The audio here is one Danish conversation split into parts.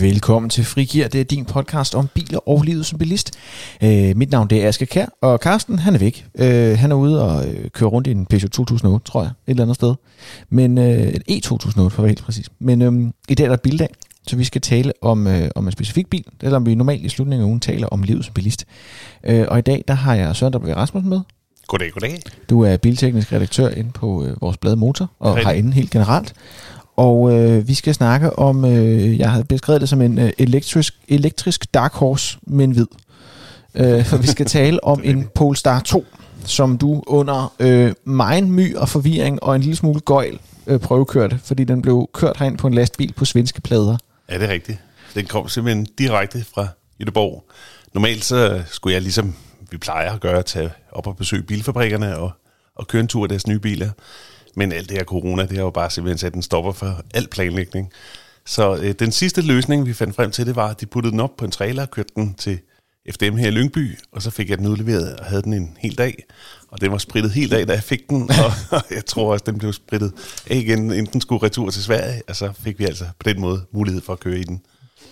Velkommen til Frigir. Det er din podcast om biler og livet som bilist. Øh, mit navn det er Asger Kær, og Carsten han er væk. Øh, han er ude og øh, kører rundt i en Peugeot 2008, tror jeg, et eller andet sted. Men øh, et E2008 for at være helt præcis. Men øh, i dag er der bildag, så vi skal tale om, øh, om en specifik bil, eller om vi normalt i slutningen af ugen taler om livet som bilist. Øh, og i dag der har jeg Søren W. Rasmus med. Goddag, goddag. Du er bilteknisk redaktør inde på øh, vores blad Motor, og herinde helt generelt. Og øh, vi skal snakke om, øh, jeg har beskrevet det som en øh, elektrisk, elektrisk dark horse med en hvid. Øh, for vi skal tale om en Polestar 2, som du under øh, meget my og forvirring og en lille smule gøjl øh, prøvekørte, fordi den blev kørt herind på en lastbil på svenske plader. Ja, det er rigtigt. Den kom simpelthen direkte fra Jødeborg. Normalt så skulle jeg ligesom vi plejer at gøre, tage op og besøge bilfabrikkerne og, og køre en tur af deres nye biler. Men alt det her corona, det har jo bare simpelthen sat en stopper for al planlægning. Så øh, den sidste løsning, vi fandt frem til, det var, at de puttede den op på en trailer og kørte den til FDM her i Lyngby, og så fik jeg den udleveret og havde den en hel dag. Og den var spritet helt af, da jeg fik den, og jeg tror også, den blev spritet af igen, inden den skulle retur til Sverige, og så fik vi altså på den måde mulighed for at køre i den.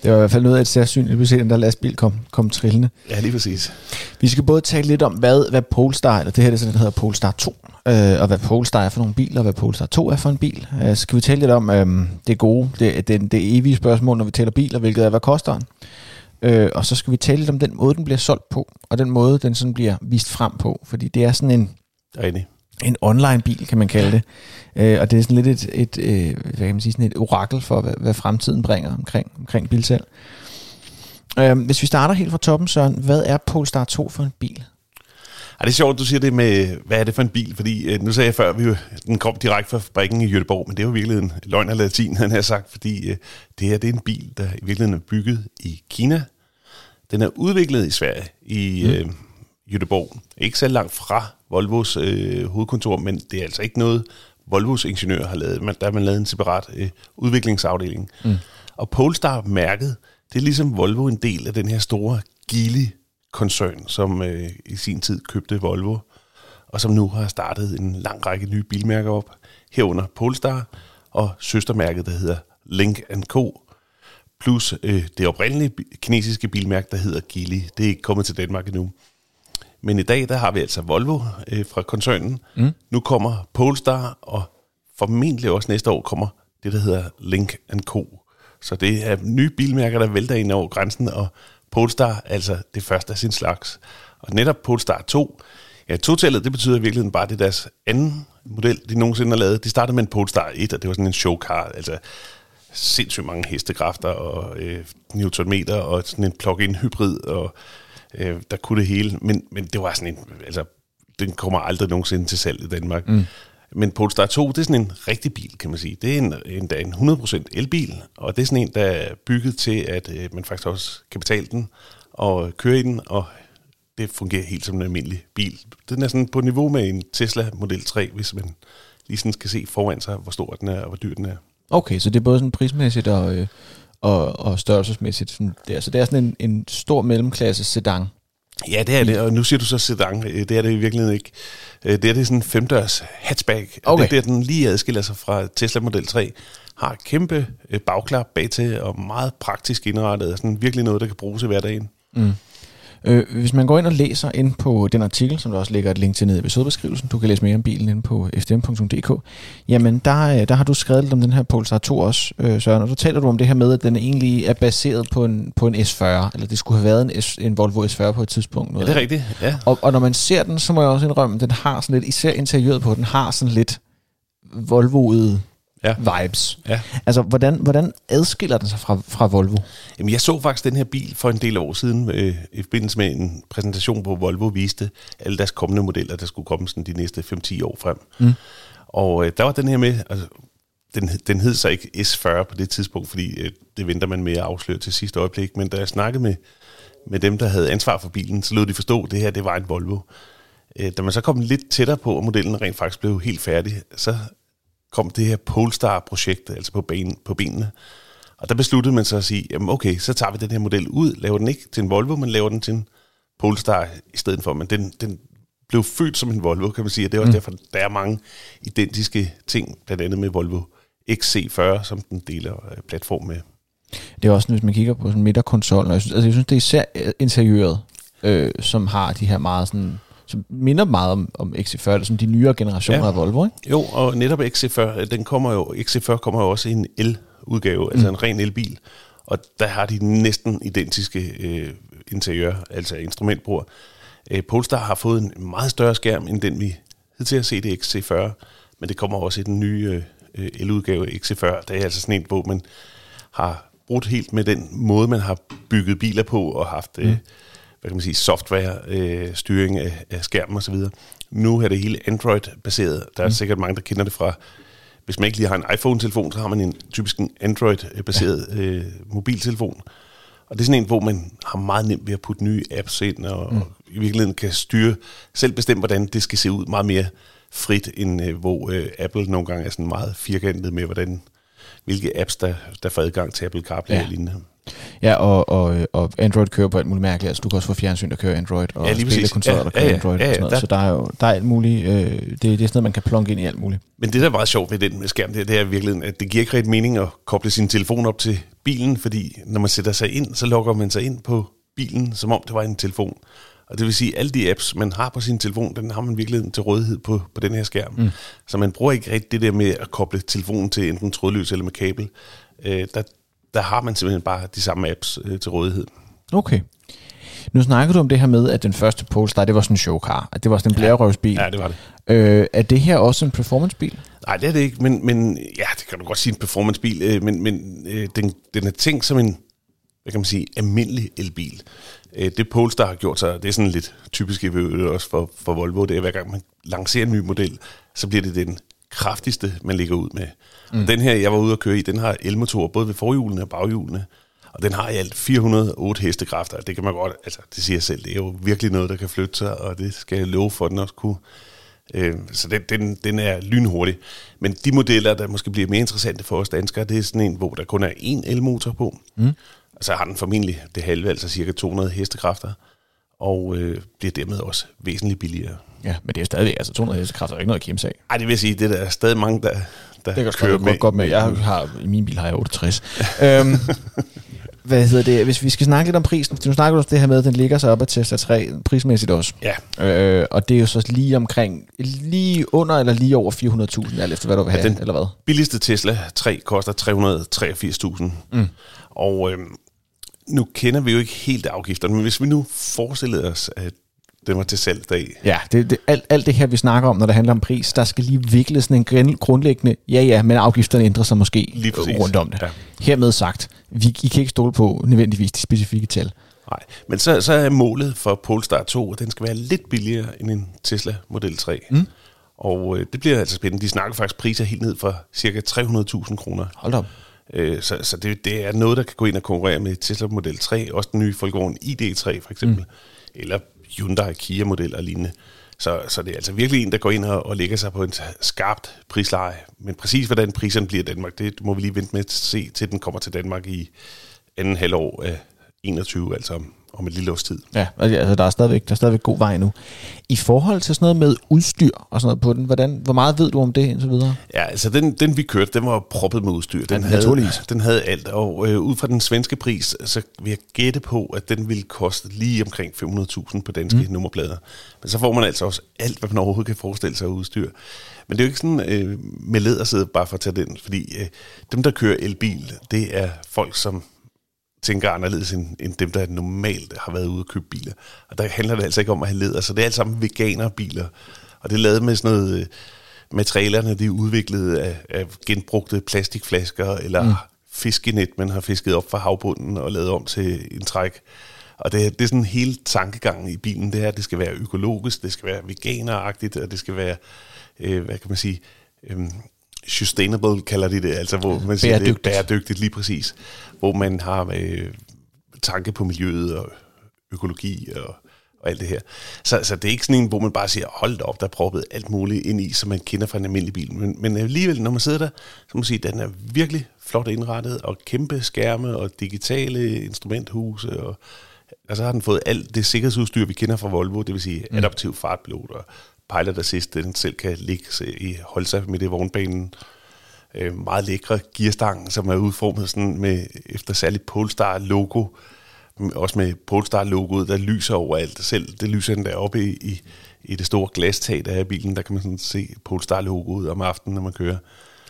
Det var i hvert fald noget af et særsyn, at vi se den der lastbil kom, kom trillende. Ja, lige præcis. Vi skal både tale lidt om, hvad, hvad Polestar, eller det her det er sådan, der hedder Polestar 2, øh, og hvad Polestar er for nogle biler, og hvad Polestar 2 er for en bil. Øh, så skal vi tale lidt om øh, det gode, det, det, det evige spørgsmål, når vi taler biler, hvilket er, hvad koster den? Øh, og så skal vi tale lidt om den måde, den bliver solgt på, og den måde, den sådan bliver vist frem på, fordi det er sådan en, enig. En online bil, kan man kalde det. Øh, og det er sådan lidt et, et, øh, hvad kan man sige, sådan et orakel for, hvad, hvad fremtiden bringer omkring, omkring bilsalg. Øh, hvis vi starter helt fra toppen, Søren, hvad er Polestar 2 for en bil? Ej, det er sjovt, du siger det med, hvad er det for en bil? Fordi øh, nu sagde jeg før, at den kom direkte fra fabrikken i Jødeborg, men det er jo virkelig en løgn af latin, han har sagt, fordi øh, det her det er en bil, der i virkeligheden er bygget i Kina. Den er udviklet i Sverige, i øh, Jødeborg. Ikke så langt fra Volvos øh, hovedkontor, men det er altså ikke noget, Volvos ingeniører har lavet. Man, der har man lavet en separat øh, udviklingsafdeling. Mm. Og Polestar-mærket, det er ligesom Volvo en del af den her store Geely-koncern, som øh, i sin tid købte Volvo, og som nu har startet en lang række nye bilmærker op, herunder Polestar og søstermærket, der hedder Link Co., plus øh, det oprindelige kinesiske bilmærke, der hedder Geely. Det er ikke kommet til Danmark endnu. Men i dag, der har vi altså Volvo øh, fra koncernen. Mm. Nu kommer Polestar, og formentlig også næste år kommer det, der hedder Link Co. Så det er nye bilmærker, der vælter ind over grænsen, og Polestar altså det første af sin slags. Og netop Polestar 2, ja, totallet, det betyder i virkeligheden bare, det er deres anden model, de nogensinde har lavet. De startede med en Polestar 1, og det var sådan en showcar, altså sindssygt mange hestekræfter og øh, newtonmeter og sådan en plug-in hybrid, og øh, der kunne det hele. Men, men det var sådan en, altså, den kommer aldrig nogensinde til salg i Danmark. Mm. Men Polestar 2, det er sådan en rigtig bil, kan man sige. Det er en, en, en 100% elbil, og det er sådan en, der er bygget til, at øh, man faktisk også kan betale den og køre i den, og det fungerer helt som en almindelig bil. Den er sådan på niveau med en Tesla Model 3, hvis man lige sådan skal se foran sig, hvor stor den er og hvor dyr den er. Okay, så det er både sådan prismæssigt og, øh, og, og størrelsesmæssigt. Sådan der. Så det er sådan en, en stor mellemklasse sedan. Ja, det er det, og nu siger du så sedan. Øh, Det er det i virkeligheden ikke. Øh, Det er det sådan en femdørs hatchback. Okay. Det er der, den lige adskiller sig fra Tesla Model 3. Har kæmpe øh, bagklap bag til og meget praktisk indrettet. Sådan virkelig noget, der kan bruges i hverdagen. Øh, hvis man går ind og læser ind på den artikel, som der også ligger et link til nede i episodebeskrivelsen, du kan læse mere om bilen inde på fdm.dk, jamen der, øh, der har du skrevet lidt om den her Polestar 2 også, øh, Søren, og så taler du om det her med, at den egentlig er baseret på en, på en S40, eller det skulle have været en, S, en Volvo S40 på et tidspunkt. Er Noget det rigtigt? Ja. Og, og når man ser den, så må jeg også indrømme, at den har sådan lidt, især interiøret på den, har sådan lidt Volvoede Ja. vibes. Ja. Altså, hvordan, hvordan adskiller den sig fra, fra Volvo? Jamen, jeg så faktisk den her bil for en del år siden øh, i forbindelse med en præsentation, hvor Volvo viste alle deres kommende modeller, der skulle komme sådan de næste 5-10 år frem. Mm. Og øh, der var den her med, altså, den, den hed så ikke S40 på det tidspunkt, fordi øh, det venter man med at afsløre til sidste øjeblik, men da jeg snakkede med, med dem, der havde ansvar for bilen, så lod de forstå, at det her det var en Volvo. Øh, da man så kom lidt tættere på, og modellen rent faktisk blev helt færdig, så kom det her Polestar-projekt, altså på, ben, på benene. Og der besluttede man så at sige, jamen okay, så tager vi den her model ud, laver den ikke til en Volvo, men laver den til en Polestar i stedet for. Men den, den blev født som en Volvo, kan man sige, og det er også mm. derfor, der er mange identiske ting, blandt andet med Volvo XC40, som den deler øh, platform med. Det er også, hvis man kigger på sådan midterkonsollen, og jeg synes, altså, jeg synes det er især interiøret, øh, som har de her meget sådan, som minder meget om, om XC40, eller som de nyere generationer ja. af Volvo, ikke? Jo, og netop XC40, den kommer jo, XC40 kommer jo også i en el-udgave, mm. altså en ren elbil, og der har de næsten identiske øh, interiør, altså instrumentbord. Øh, Polestar har fået en meget større skærm, end den vi hidtil har set i XC40, men det kommer også i den nye øh, el-udgave XC40. Det er altså sådan en, hvor man har brudt helt med den måde, man har bygget biler på, og haft øh, mm. Hvad kan man sige, software, øh, styring af, af skærmen osv. Nu er det hele Android-baseret. Der er mm. sikkert mange, der kender det fra hvis man ikke lige har en iPhone-telefon, så har man en typisk en Android-baseret ja. øh, mobiltelefon. Og det er sådan en, hvor man har meget nemt ved at putte nye apps ind, og, mm. og i virkeligheden kan styre, selv bestemme, hvordan det skal se ud meget mere frit, end øh, hvor øh, Apple nogle gange er sådan meget firkantet med, hvordan hvilke apps, der, der får adgang til Apple CarPlay ja. og lignende. Ja, og, og, og Android kører på alt muligt mærkeligt. Altså, du kan også få fjernsyn, der kører Android, og ja, spillekonsoller, ja, der kører ja, ja, Android. Ja, ja, og sådan noget. Der, så der er jo der er alt muligt. Øh, det, det er sådan noget, man kan plonge ind i alt muligt. Men det, der er meget sjovt ved den skærm, det, det er virkelig, at det giver ikke rigtig mening at koble sin telefon op til bilen, fordi når man sætter sig ind, så logger man sig ind på bilen, som om det var en telefon. Og det vil sige, at alle de apps, man har på sin telefon, den har man virkelig til rådighed på, på den her skærm. Mm. Så man bruger ikke rigtig det der med at koble telefonen til enten trådløs eller med kabel. Øh, der, der har man simpelthen bare de samme apps øh, til rådighed. Okay. Nu snakker du om det her med, at den første Polestar, det var sådan en showcar. At det var sådan en blærerøvsbil. Ja, det var det. Øh, er det her også en performancebil? Nej, det er det ikke, men, men ja, det kan du godt sige en performancebil, øh, men, men øh, den, den er tænkt som en, hvad kan man sige, almindelig elbil. Øh, det Polestar har gjort sig, det er sådan lidt typisk også for, for Volvo, det er hver gang man lancerer en ny model, så bliver det den kraftigste, man ligger ud med. Mm. Og den her, jeg var ude at køre i, den har elmotor både ved forhjulene og baghjulene. Og den har i alt 408 hestekræfter. Det kan man godt, altså det siger selv, det er jo virkelig noget, der kan flytte sig, og det skal jeg love for, at den også kunne. Øh, så den, den, den er lynhurtig. Men de modeller, der måske bliver mere interessante for os danskere, det er sådan en, hvor der kun er én elmotor på. Mm. Og så har den formentlig det halve, altså cirka 200 hestekræfter, og øh, bliver dermed også væsentligt billigere. Ja, men det er stadigvæk, altså 200 hestekræfter er ikke noget at kæmpe af. Nej, det vil sige, det er der stadig mange, der, der det kan kører med. Godt med. Jeg har, I min bil har jeg 68. øhm, hvad hedder det? Hvis vi skal snakke lidt om prisen, nu snakker du om det her med, at den ligger sig op af Tesla 3 prismæssigt også. Ja. Øh, og det er jo så lige omkring, lige under eller lige over 400.000, alt efter hvad du vil have, ja, den eller hvad? billigste Tesla 3 koster 383.000. Mm. Og øhm, nu kender vi jo ikke helt afgifterne, men hvis vi nu forestillede os, at den var til salg dag. Ja, det, det, alt, alt det her, vi snakker om, når det handler om pris, der skal lige vikle sådan en grundlæggende, ja ja, men afgifterne ændrer sig måske lige rundt om det. Ja. Hermed sagt, vi, I kan ikke stole på nødvendigvis de specifikke tal. Nej, men så, så er målet for Polestar 2, at den skal være lidt billigere end en Tesla Model 3. Mm. Og øh, det bliver altså spændende. De snakker faktisk priser helt ned fra cirka 300.000 kroner. Hold op. Øh, så så det, det er noget, der kan gå ind og konkurrere med Tesla Model 3, også den nye Volkswagen ID3 for eksempel, mm. eller Hyundai Kia-modeller og lignende. Så, så det er altså virkelig en, der går ind og, og lægger sig på en skarpt prisleje. Men præcis hvordan priserne bliver i Danmark, det må vi lige vente med at se, til den kommer til Danmark i anden halvår af 21, altså om, om et lille års tid. Ja, altså der er, stadigvæk, der er stadigvæk god vej nu. I forhold til sådan noget med udstyr og sådan noget på den, hvordan, hvor meget ved du om det indtil videre? Ja, altså den, den vi kørte, den var proppet med udstyr. Den, ja, havde, den havde alt, og øh, ud fra den svenske pris, så vil jeg gætte på, at den ville koste lige omkring 500.000 på danske mm. nummerplader. Men så får man altså også alt, hvad man overhovedet kan forestille sig af udstyr. Men det er jo ikke sådan øh, med ledersæde bare for at tage den, fordi øh, dem, der kører elbil, det er folk, som tænker anderledes end, end dem, der normalt har været ude og købe biler. Og der handler det altså ikke om at have leder, så det er alt sammen veganerbiler. Og det er lavet med sådan noget, øh, materialerne de er udviklet af, af genbrugte plastikflasker, eller mm. fiskenet, man har fisket op fra havbunden og lavet om til en træk. Og det, det er sådan hele tankegangen i bilen, det er, at det skal være økologisk, det skal være veganeragtigt, og det skal være, øh, hvad kan man sige, øh, sustainable kalder de det, altså hvor man siger, bæredygtigt. det er bæredygtigt lige præcis, hvor man har øh, tanke på miljøet og økologi og, og alt det her. Så, så det er ikke sådan en, hvor man bare siger, hold op, der er proppet alt muligt ind i, som man kender fra en almindelig bil. Men, men alligevel, når man sidder der, så må man sige, at den er virkelig flot indrettet, og kæmpe skærme og digitale instrumenthuse, og altså har den fået alt det sikkerhedsudstyr, vi kender fra Volvo, det vil sige mm. adaptiv fartpilot og pilot assist, den selv kan ligge i, holde sig midt i vognbanen. øh, meget lækre gearstang, som er udformet sådan med, efter særligt Polestar-logo, også med Polestar-logoet, der lyser overalt. Selv det lyser den deroppe i, i, i det store glastag, der er i bilen, der kan man sådan se Polestar-logoet om aftenen, når man kører.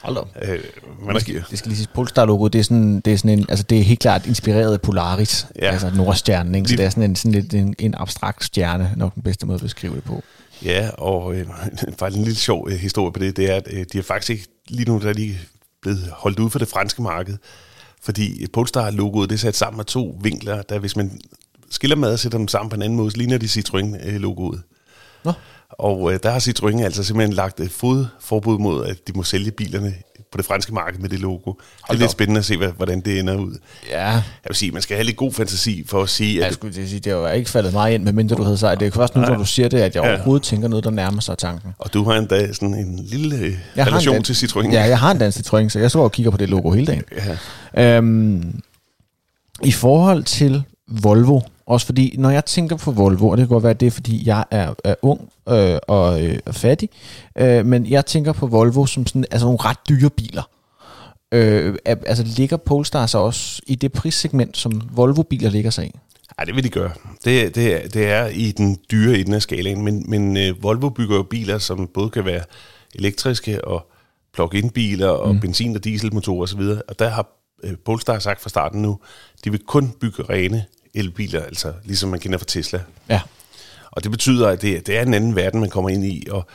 Hold op. Øh, man det, skal, det skal lige sige, Polestar logo, det er sådan, det er sådan en, altså det er helt klart inspireret af Polaris, ja. altså Nordstjernen, ikke? så det er sådan en, sådan lidt en, en abstrakt stjerne, nok den bedste måde at beskrive det på. Ja, og øh, faktisk en lille sjov øh, historie på det, det er, at øh, de er faktisk ikke, lige nu der er de blevet holdt ud for det franske marked, fordi Polestar-logoet det er sat sammen med to vinkler, der hvis man skiller med og sætter dem sammen på en anden måde, så ligner de Citroën-logoet. Øh, Nå. Og øh, der har Citroën altså simpelthen lagt et fodforbud mod, at de må sælge bilerne på det franske marked med det logo. Det er lidt spændende at se, hvordan det ender ud. Ja. Jeg vil sige, man skal have lidt god fantasi for at sige... At jeg skulle sige, det har ikke faldet mig ind, medmindre du havde sagt, det er først nu, når du siger det, at jeg ja. overhovedet tænker noget, der nærmer sig tanken. Og du har endda sådan en lille øh, jeg relation en, til Citroën. Ja, jeg har en dansk Citroën, så jeg står og kigger på det logo hele dagen. Ja. Øhm, I forhold til Volvo, også fordi, når jeg tænker på Volvo, og det kan godt være, at det er, fordi jeg er, er ung øh, og øh, fattig, øh, men jeg tænker på Volvo som sådan, altså nogle ret dyre biler. Øh, altså ligger Polestar så også i det prissegment, som Volvo-biler ligger sig i? Ja, det vil de gøre. Det, det, det er i den dyre ende af skalaen, men, men øh, Volvo bygger jo biler, som både kan være elektriske og plug-in biler og mm. benzin- og dieselmotorer osv., og der har øh, Polestar sagt fra starten nu, de vil kun bygge rene elbiler, altså ligesom man kender fra Tesla. Ja. Og det betyder, at det, det er en anden verden, man kommer ind i, og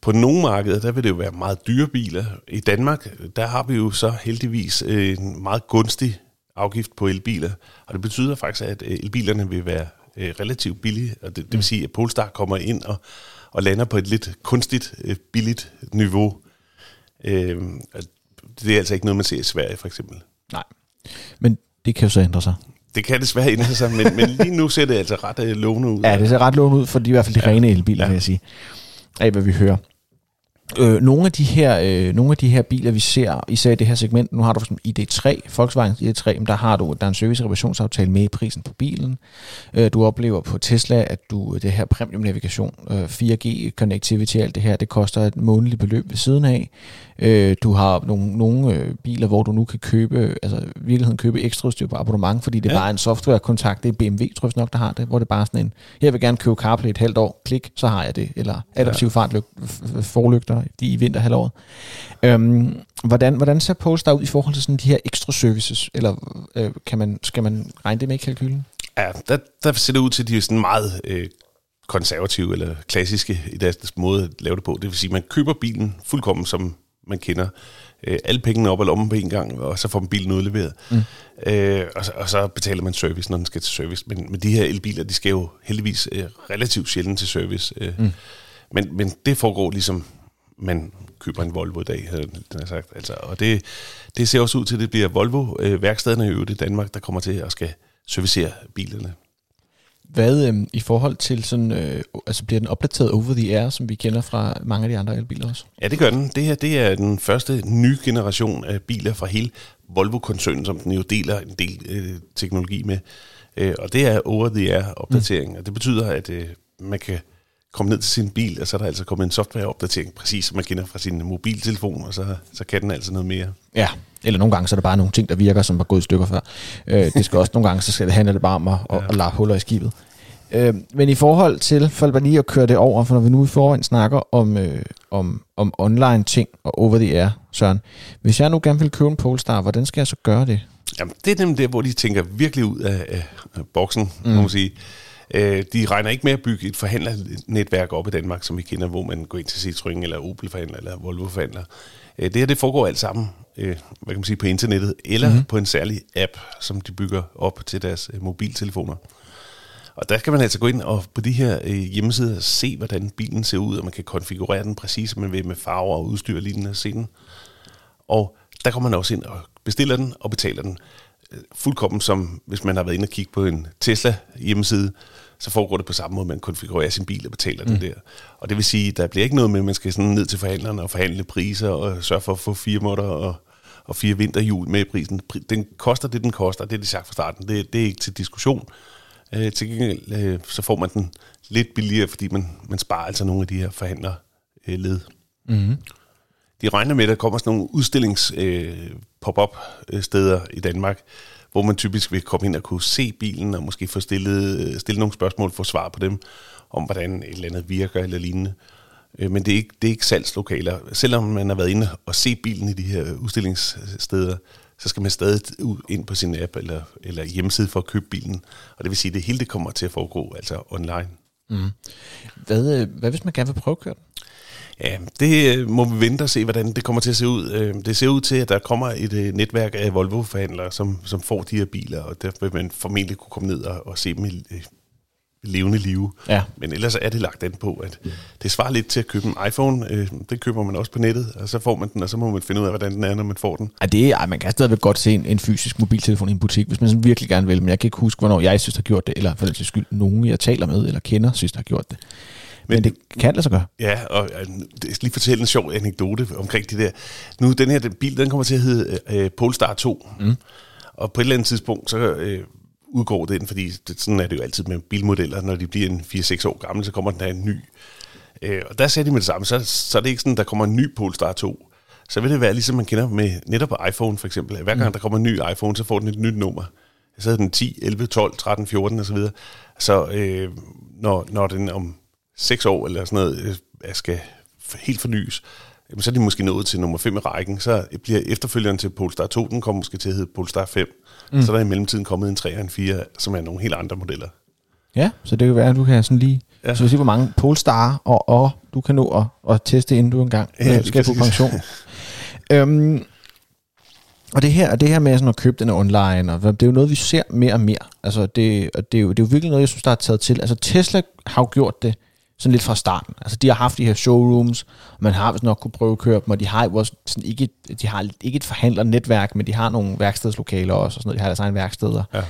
på nogle markeder, der vil det jo være meget dyre biler. I Danmark, der har vi jo så heldigvis en meget gunstig afgift på elbiler, og det betyder faktisk, at øh, elbilerne vil være øh, relativt billige, og det, det vil sige, at Polestar kommer ind og, og lander på et lidt kunstigt øh, billigt niveau. Det er altså ikke noget, man ser i Sverige, for eksempel. Nej, men det kan jo så ændre sig. Det kan desværre ændre sig, men, men lige nu ser det altså ret uh, lovende ud. Ja, det ser ret lovende ud, for de i hvert fald de ja. rene elbiler, ja. vil jeg sige. Af hvad vi hører. Øh, nogle, af de her, øh, nogle af de her biler, vi ser, især i det her segment, nu har du som ID3, Volkswagen ID3, der har du der er en service- reparationsaftale med i prisen på bilen. Øh, du oplever på Tesla, at du det her premium navigation, øh, 4G connectivity, alt det her, det koster et månedligt beløb ved siden af. Øh, du har nogle, nogle øh, biler, hvor du nu kan købe, altså i virkeligheden købe ekstra udstyr på abonnement, fordi det ja. bare er en softwarekontakt. Det er BMW, tror jeg nok, der har det, hvor det bare er sådan en, jeg vil gerne købe CarPlay et halvt år, klik, så har jeg det. Eller adaptiv ja. fartlyg, forlygter i vinterhalvåret. Øhm, hvordan, hvordan ser Polestar ud i forhold til sådan de her ekstra services? Eller øh, kan man, skal man regne det med i kalkylen? Ja, der, der ser det ud til, at de er sådan meget øh, konservative eller klassiske i deres måde at lave det på. Det vil sige, at man køber bilen fuldkommen, som man kender. Øh, alle pengene op og lommen på en gang, og så får man bilen udleveret. Mm. Øh, og, så, og så betaler man service, når den skal til service. Men, men de her elbiler, de skal jo heldigvis øh, relativt sjældent til service. Øh. Mm. Men, men det foregår ligesom man køber en Volvo i dag, havde den sagt. Altså, og det, det ser også ud til, at det bliver Volvo-værkstederne øh, i øvrigt i Danmark, der kommer til at skal servicere bilerne. Hvad øh, i forhold til sådan, øh, altså bliver den opdateret over the air, som vi kender fra mange af de andre elbiler også? Ja, det gør den. Det her det er den første nye generation af biler fra hele Volvo-koncernen, som den jo deler en del øh, teknologi med. Øh, og det er over the air opdatering, mm. og det betyder, at øh, man kan komme ned til sin bil, og så er der altså kommet en softwareopdatering, præcis som man kender fra sin mobiltelefon, og så, så kan den altså noget mere. Ja, eller nogle gange så er der bare nogle ting, der virker, som var gået i stykker før. Øh, det skal også nogle gange, så skal det handle det bare om at, ja. at, at lade huller i skibet. Øh, men i forhold til, for bare lige at køre det over, for når vi nu i forvejen snakker om, øh, om, om online ting og over the air, Søren. Hvis jeg nu gerne vil købe en Polestar, hvordan skal jeg så gøre det? Jamen, det er nemlig det, hvor de tænker virkelig ud af, af, af boksen, mm. må man sige. Øh, de regner ikke med at bygge et forhandlernetværk op i Danmark, som vi kender, hvor man går ind til Citroën eller Opel-forhandler eller Volvo-forhandler. Øh, det her, det foregår alt sammen øh, hvad kan man sige, på internettet, eller mm. på en særlig app, som de bygger op til deres øh, mobiltelefoner. Og der kan man altså gå ind og på de her øh, hjemmesider se, hvordan bilen ser ud, og man kan konfigurere den præcis, som man vil med farver og udstyr og lignende se den. Og der kommer man også ind og bestiller den og betaler den fuldkommen som, hvis man har været inde og kigge på en Tesla hjemmeside, så foregår det på samme måde, man konfigurerer sin bil og betaler mm. det der. Og det vil sige, der bliver ikke noget med, at man skal sådan ned til forhandlerne og forhandle priser og sørge for at få fire måtter og, og fire vinterhjul med i prisen. Den koster det, den koster, det er de sagt fra starten. Det, det er ikke til diskussion. Øh, til gengæld øh, så får man den lidt billigere, fordi man, man sparer altså nogle af de her forhandlerled. Øh, mm. de regner med, at der kommer sådan nogle udstillings øh, pop-up øh, steder i Danmark, hvor man typisk vil komme ind og kunne se bilen og måske få stillet, øh, stille nogle spørgsmål, få svar på dem, om hvordan et eller andet virker eller lignende. Øh, men det er, ikke, det er ikke salgslokaler. Selvom man har været inde og se bilen i de her udstillingssteder, så skal man stadig ud ind på sin app eller, eller hjemmeside for at købe bilen. Og det vil sige, at det hele det kommer til at foregå altså online. Mm. Hvad, øh, hvad hvis man gerne vil prøve at køre den? Ja, det øh, må vi vente og se, hvordan det kommer til at se ud. Øh, det ser ud til, at der kommer et øh, netværk af Volvo-forhandlere, som, som får de her biler, og der vil man formentlig kunne komme ned og, og se dem i levende liv. Ja. Men ellers er det lagt an på, at det svarer lidt til at købe en iPhone. Det køber man også på nettet, og så får man den, og så må man finde ud af, hvordan den er, når man får den. Ja, det er, man kan stadigvæk godt se en, en fysisk mobiltelefon i en butik, hvis man sådan virkelig gerne vil, men jeg kan ikke huske, hvornår jeg synes, har gjort det, eller for den skyld, nogen jeg taler med eller kender, synes, har gjort det. Men, men det kan lade sig gøre. Ja, og jeg skal lige fortælle en sjov anekdote omkring det der. Nu, den her den bil, den kommer til at hedde øh, Polestar 2. Mm. Og på et eller andet tidspunkt, så øh, udgår den, fordi det, sådan er det jo altid med bilmodeller, når de bliver en 4-6 år gamle, så kommer der en ny. Øh, og der sagde de med det samme, så, så er det ikke sådan, der kommer en ny Polestar 2. Så vil det være ligesom man kender med netop på iPhone for eksempel. Hver gang mm. der kommer en ny iPhone, så får den et nyt nummer. Så er den 10, 11, 12, 13, 14 osv. Så, så øh, når, når den om seks år eller sådan noget, øh, skal helt fornyes, jamen, så er de måske nået til nummer 5 i rækken. Så bliver efterfølgeren til Polestar 2, den kommer måske til at hedde Polestar 5. Mm. Så er der i mellemtiden kommet en 3 og en 4, som er nogle helt andre modeller. Ja, så det kan være, at du kan sådan lige... Ja. Så vi se, hvor mange Polestar og, og du kan nå at, at teste, inden du engang ja, skal på pension. øhm, og det her, det her med sådan at købe den online, og det er jo noget, vi ser mere og mere. Altså det, og det, er jo, det er jo virkelig noget, jeg synes, der er taget til. Altså Tesla har jo gjort det sådan lidt fra starten. Altså de har haft de her showrooms, og man har vist nok kunne prøve at køre dem, og de har jo også sådan ikke, de har ikke et forhandlernetværk, men de har nogle værkstedslokaler også, og sådan noget. de har deres egne værksteder. Ja.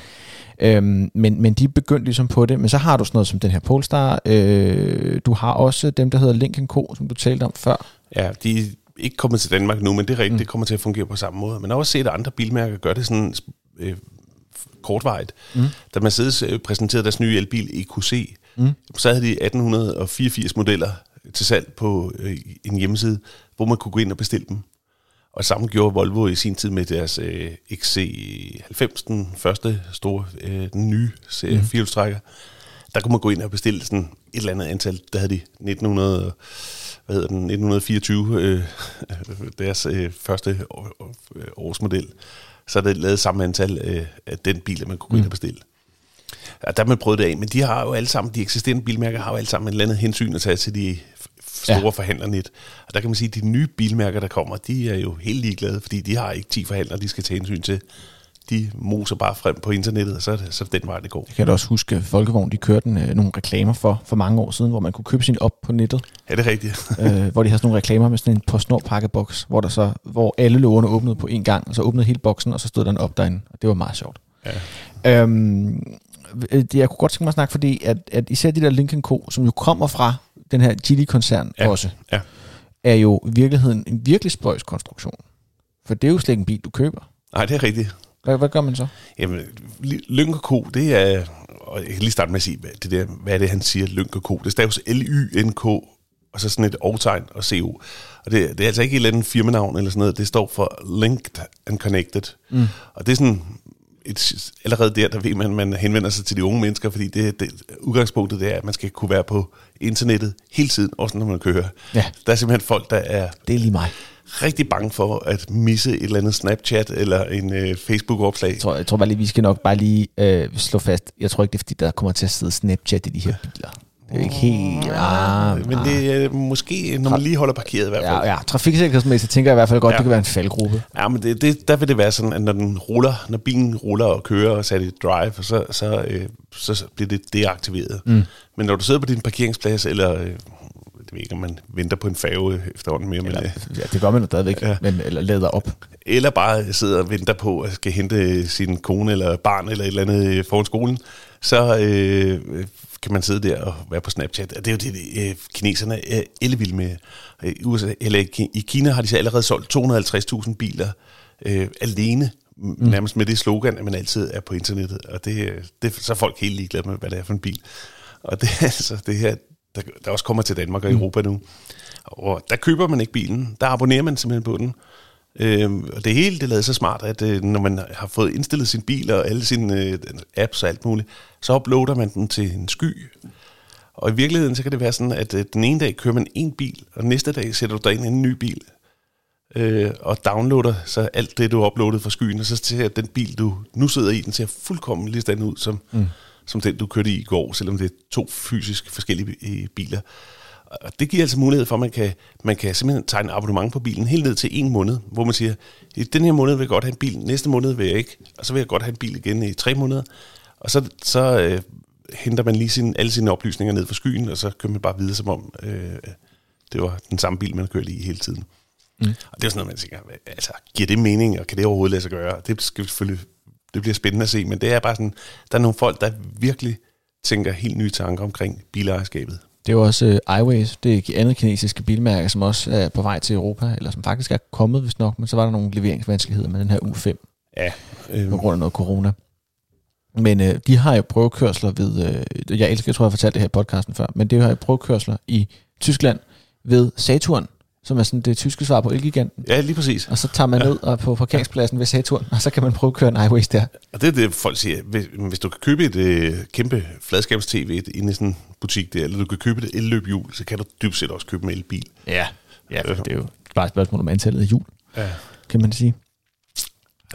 Øhm, men, men de er begyndt ligesom på det. Men så har du sådan noget som den her Polestar. Øh, du har også dem, der hedder Lincoln Co., som du talte om før. Ja, de er ikke kommet til Danmark nu, men det er rigtigt, mm. det kommer til at fungere på samme måde. Men også set, at andre bilmærker gør det sådan øh, kortvarigt. Mm. Da Mercedes øh, præsenterede deres nye elbil EQC, mm. så havde de 1884 modeller til salg på øh, en hjemmeside, hvor man kunne gå ind og bestille dem. Og samme gjorde Volvo i sin tid med deres øh, XC90, den første store, øh, den nye serie mm. firehjulstrækker. Der kunne man gå ind og bestille sådan et eller andet antal. Der havde de 1900, hvad hedder den, 1924, øh, deres øh, første år, årsmodel. Så er det lavet samme antal øh, af den bil, man kunne gå ind og mm. bestille. Ja, der har man prøvet det af, men de har jo alle sammen, de eksisterende bilmærker har jo alle sammen et eller andet hensyn at tage til de store ja. forhandlernet. Og der kan man sige, at de nye bilmærker, der kommer, de er jo helt ligeglade, fordi de har ikke 10 forhandlere, de skal tage hensyn til. De moser bare frem på internettet, og så er det så den vej, det går. Jeg kan da også huske, at Folkevogn, de kørte en, øh, nogle reklamer for, for mange år siden, hvor man kunne købe sin op på nettet. Ja, det er rigtigt. øh, hvor de har sådan nogle reklamer med sådan en postnord pakkeboks, hvor, der så, hvor alle lågerne åbnede på en gang, og så åbnede hele boksen, og så stod der en op derinde. Og det var meget sjovt. Ja. Øhm, Øh, jeg kunne godt tænke mig at snakke, fordi at, at især de der Lincoln Co., som jo kommer fra den her Geely-koncern ja. også, ja. er jo i virkeligheden en virkelig spøjs konstruktion. For det er jo slet ikke en bil, du køber. Nej, det er rigtigt. Hvad, hvad gør man så? Jamen, Lynk Co., det er... Og jeg kan lige starte med at sige, hvad, det der, hvad er det, han siger, Lynk Co. Det staves L-Y-N-K, og så sådan et overtegn og CO. Og det, det er altså ikke et eller andet firmanavn eller sådan noget. Det står for Linked and Connected. Mm. Og det er sådan et, allerede der, der ved man, at man henvender sig til de unge mennesker, fordi det, det, udgangspunktet det er, at man skal kunne være på internettet hele tiden, også når man kører. Ja. Der er simpelthen folk, der er... Det er lige mig rigtig bange for at misse et eller andet Snapchat eller en øh, Facebook-opslag. Jeg tror, jeg tror bare lige, vi skal nok bare lige øh, slå fast. Jeg tror ikke, det er fordi, der kommer til at sidde Snapchat i de her biler. Det er ikke helt... Ja, ah, men det er måske, når man lige holder parkeret i hvert fald. Ja, ja trafiksikkerhedsmæssigt tænker jeg i hvert fald godt, ja. det kan være en faldgruppe. Ja, men det, det, der vil det være sådan, at når den ruller, når bilen ruller og kører og sætter i drive, så, så, øh, så bliver det deaktiveret. Mm. Men når du sidder på din parkeringsplads, eller øh, det ved ikke, om man venter på en færge efterhånden mere. Eller, men, øh, ja, det gør man jo stadigvæk, ja. men, eller lader op. Eller bare sidder og venter på at skal hente sin kone eller barn eller et eller andet øh, foran skolen. Så øh, kan man sidde der og være på Snapchat. Det er jo det, øh, kineserne er ellevilde med. I, USA, eller I Kina har de så allerede solgt 250.000 biler øh, alene, mm. nærmest med det slogan, at man altid er på internettet. Og det, det så er folk helt ligeglade med, hvad det er for en bil. Og det, altså, det her der, der også kommer til Danmark og Europa nu. Og der køber man ikke bilen, der abonnerer man simpelthen på den. Øhm, og det hele det lader så smart, at øh, når man har fået indstillet sin bil og alle sine øh, apps og alt muligt, så uploader man den til en sky. Og i virkeligheden så kan det være sådan, at øh, den ene dag kører man en bil, og næste dag sætter du dig ind i en ny bil, øh, og downloader så alt det, du har uploadet fra skyen, og så ser den bil, du nu sidder i, den ser fuldkommen lige sådan ud, som, mm. som den, du kørte i i går, selvom det er to fysisk forskellige biler. Og det giver altså mulighed for, at man kan, man kan simpelthen tegne abonnement på bilen helt ned til en måned, hvor man siger, i den her måned vil jeg godt have en bil, næste måned vil jeg ikke, og så vil jeg godt have en bil igen i tre måneder. Og så, så øh, henter man lige sin, alle sine oplysninger ned fra skyen, og så kører man bare videre, som om øh, det var den samme bil, man kører i hele tiden. Mm. Og det er sådan noget, man tænker, altså, giver det mening, og kan det overhovedet lade sig gøre? Det skal selvfølgelig, det bliver spændende at se, men det er bare sådan, der er nogle folk, der virkelig tænker helt nye tanker omkring bilejerskabet. Det er jo også uh, iWays, det er andet kinesiske bilmærke, som også er på vej til Europa, eller som faktisk er kommet, hvis nok, men så var der nogle leveringsvanskeligheder med den her U5. Ja. Øh, på grund af noget corona. Men øh, de har jo prøvekørsler ved, øh, jeg elsker, jeg tror, jeg har fortalt det her i podcasten før, men det har jo prøvekørsler i Tyskland ved Saturn, som er sådan det tyske svar på Elgiganten. Ja, lige præcis. Og så tager man ja. ned og på parkeringspladsen ved Saturn, og så kan man prøve at køre en iWays der. Og det er det, folk siger. Hvis, hvis du kan købe et øh, kæmpe fladskabs-tv inde i sådan en butik der, eller du kan købe et elløbhjul, så kan du dybt set også købe en elbil. Ja, ja det er jo bare et spørgsmål om antallet af hjul, ja. kan man sige.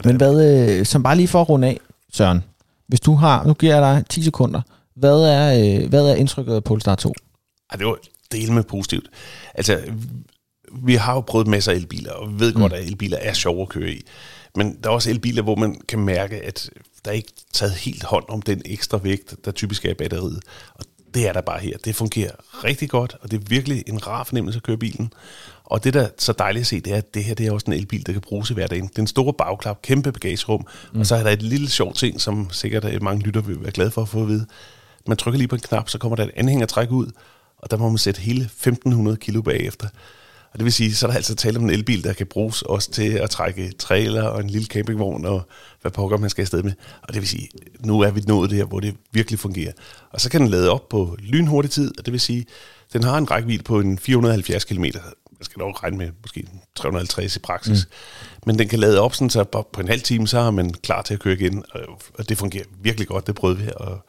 Men hvad, øh, som bare lige for at runde af, Søren, hvis du har, nu giver jeg dig 10 sekunder, hvad er, øh, hvad er indtrykket af Polestar 2? Ja, det var del med positivt. Altså, vi har jo prøvet masser af elbiler, og ved mm. godt, at elbiler er sjove at køre i. Men der er også elbiler, hvor man kan mærke, at der er ikke taget helt hånd om den ekstra vægt, der typisk er i batteriet. Og det er der bare her. Det fungerer rigtig godt, og det er virkelig en rar fornemmelse at køre bilen. Og det, der er så dejligt at se, det er, at det her det er også en elbil, der kan bruges i hverdagen. Den store bagklap, kæmpe bagagerum, mm. og så er der et lille sjovt ting, som sikkert mange lytter vil være glade for at få at vide. Man trykker lige på en knap, så kommer der et anhængertræk ud, og der må man sætte hele 1500 kilo bagefter. Og det vil sige, så er der altså tale om en elbil, der kan bruges også til at trække trailer og en lille campingvogn og hvad pokker man skal afsted med. Og det vil sige, nu er vi nået det her, hvor det virkelig fungerer. Og så kan den lade op på lynhurtig tid, og det vil sige, den har en rækkevidde på en 470 km. Jeg skal nok regne med måske 350 i praksis. Mm. Men den kan lade op sådan, så på en halv time, så er man klar til at køre igen. Og det fungerer virkelig godt, det prøvede vi. Og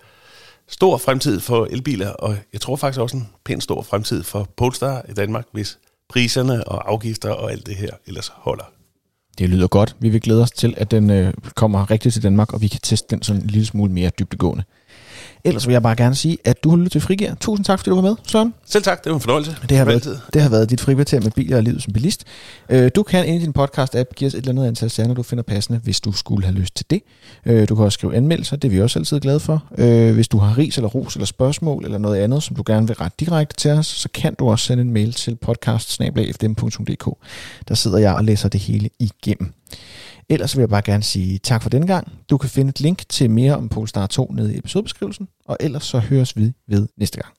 stor fremtid for elbiler, og jeg tror faktisk også en pæn stor fremtid for Polestar i Danmark, hvis priserne og afgifter og alt det her ellers holder. Det lyder godt. Vi vil glæde os til, at den øh, kommer rigtigt til Danmark, og vi kan teste den sådan en lille smule mere dybdegående. Ellers vil jeg bare gerne sige, at du har lyttet til Frigir. Tusind tak, fordi du var med, Søren. Selv tak, det var en fornøjelse. Det har, været, det har været dit frikvarter med biler og livet som bilist. Øh, du kan ind i din podcast-app give os et eller andet antal stjerner, du finder passende, hvis du skulle have lyst til det. Øh, du kan også skrive anmeldelser, det er vi også altid glade for. Øh, hvis du har ris eller ros eller spørgsmål eller noget andet, som du gerne vil rette direkte til os, så kan du også sende en mail til podcast Der sidder jeg og læser det hele igennem. Ellers vil jeg bare gerne sige tak for denne gang. Du kan finde et link til mere om Polestar 2 nede i episodebeskrivelsen, og ellers så høres vi ved næste gang.